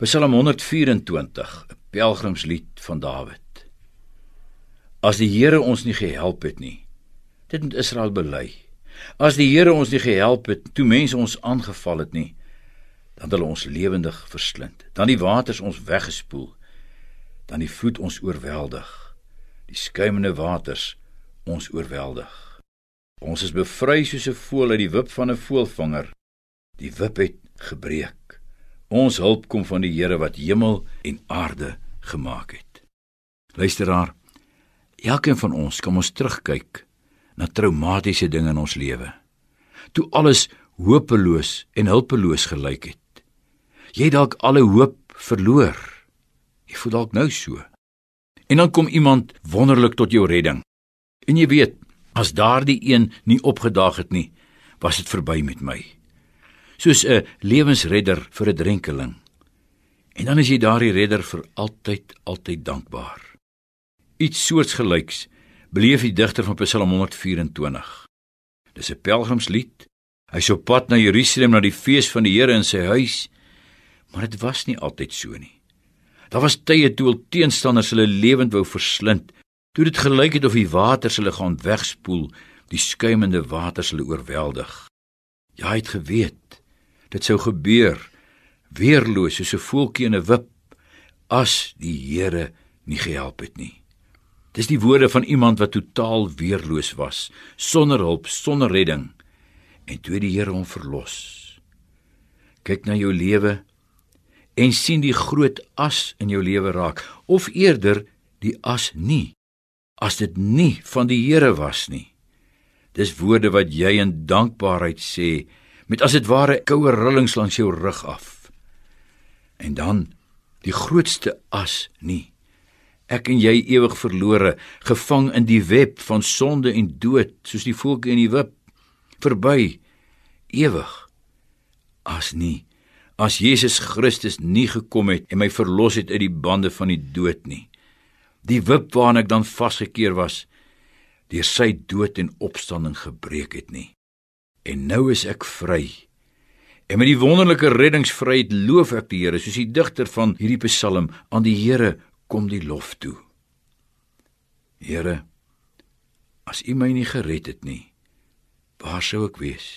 Psalm 124, 'n pelgrimslied van Dawid. As die Here ons nie gehelp het nie, dit moet Israel bely. As die Here ons nie gehelp het toe mense ons aangeval het nie, dan het hulle ons lewendig verslind. Dan die waters ons weggespoel, dan die vloed ons oorweldig. Die skuimende waters ons oorweldig. Ons is bevry soos 'n voël uit die wip van 'n voëlvanger. Die wip het gebreek. Ons hulp kom van die Here wat hemel en aarde gemaak het. Luisteraar, elkeen van ons kan ons terugkyk na traumatiese dinge in ons lewe. Toe alles hopeloos en hulpeloos gelyk het. Jy dalk alle hoop verloor. Jy voel dalk nou so. En dan kom iemand wonderlik tot jou redding. En jy weet, as daardie een nie opgedaag het nie, was dit verby met my soos 'n lewensredder vir 'n drenkeling. En dan is jy daardie redder vir altyd altyd dankbaar. Iets soortgelyks beleef die digter van Psalm 124. Dis 'n pelgrimslied. Hy's op pad na Jerusalem na die fees van die Here in sy huis, maar dit was nie altyd so nie. Daar was tye toe al teenstanders hulle lewend wou verslind, toe dit gelyk het of die waters hulle gaan wegspoel, die skuimende waters hulle oorweldig. Ja, hy het geweet dit sou gebeur weerloos soos 'n voeltjie in 'n wip as die Here nie gehelp het nie. Dis die woorde van iemand wat totaal weerloos was, sonder hulp, sonder redding en toe die Here hom verlos. Kyk na jou lewe en sien die groot as in jou lewe raak of eerder die as nie as dit nie van die Here was nie. Dis woorde wat jy in dankbaarheid sê met as dit ware koue rillings langs jou rug af. En dan die grootste as nie. Ek en jy ewig verlore, gevang in die web van sonde en dood, soos die voeltjie in die wip, verby ewig. As nie as Jesus Christus nie gekom het en my verlos het uit die bande van die dood nie. Die wip waarna ek dan vasgekeer was, deur sy dood en opstanding gebreek het nie en nou is ek vry. En met die wonderlike reddingsvryheid loof ek die Here, soos die digter van hierdie Psalm aan die Here kom die lof toe. Here, as U my nie gered het nie, waar sou ek wees?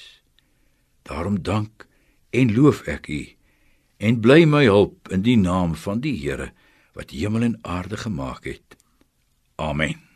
Daarom dank en loof ek U en bly my hulp in die naam van die Here wat hemel en aarde gemaak het. Amen.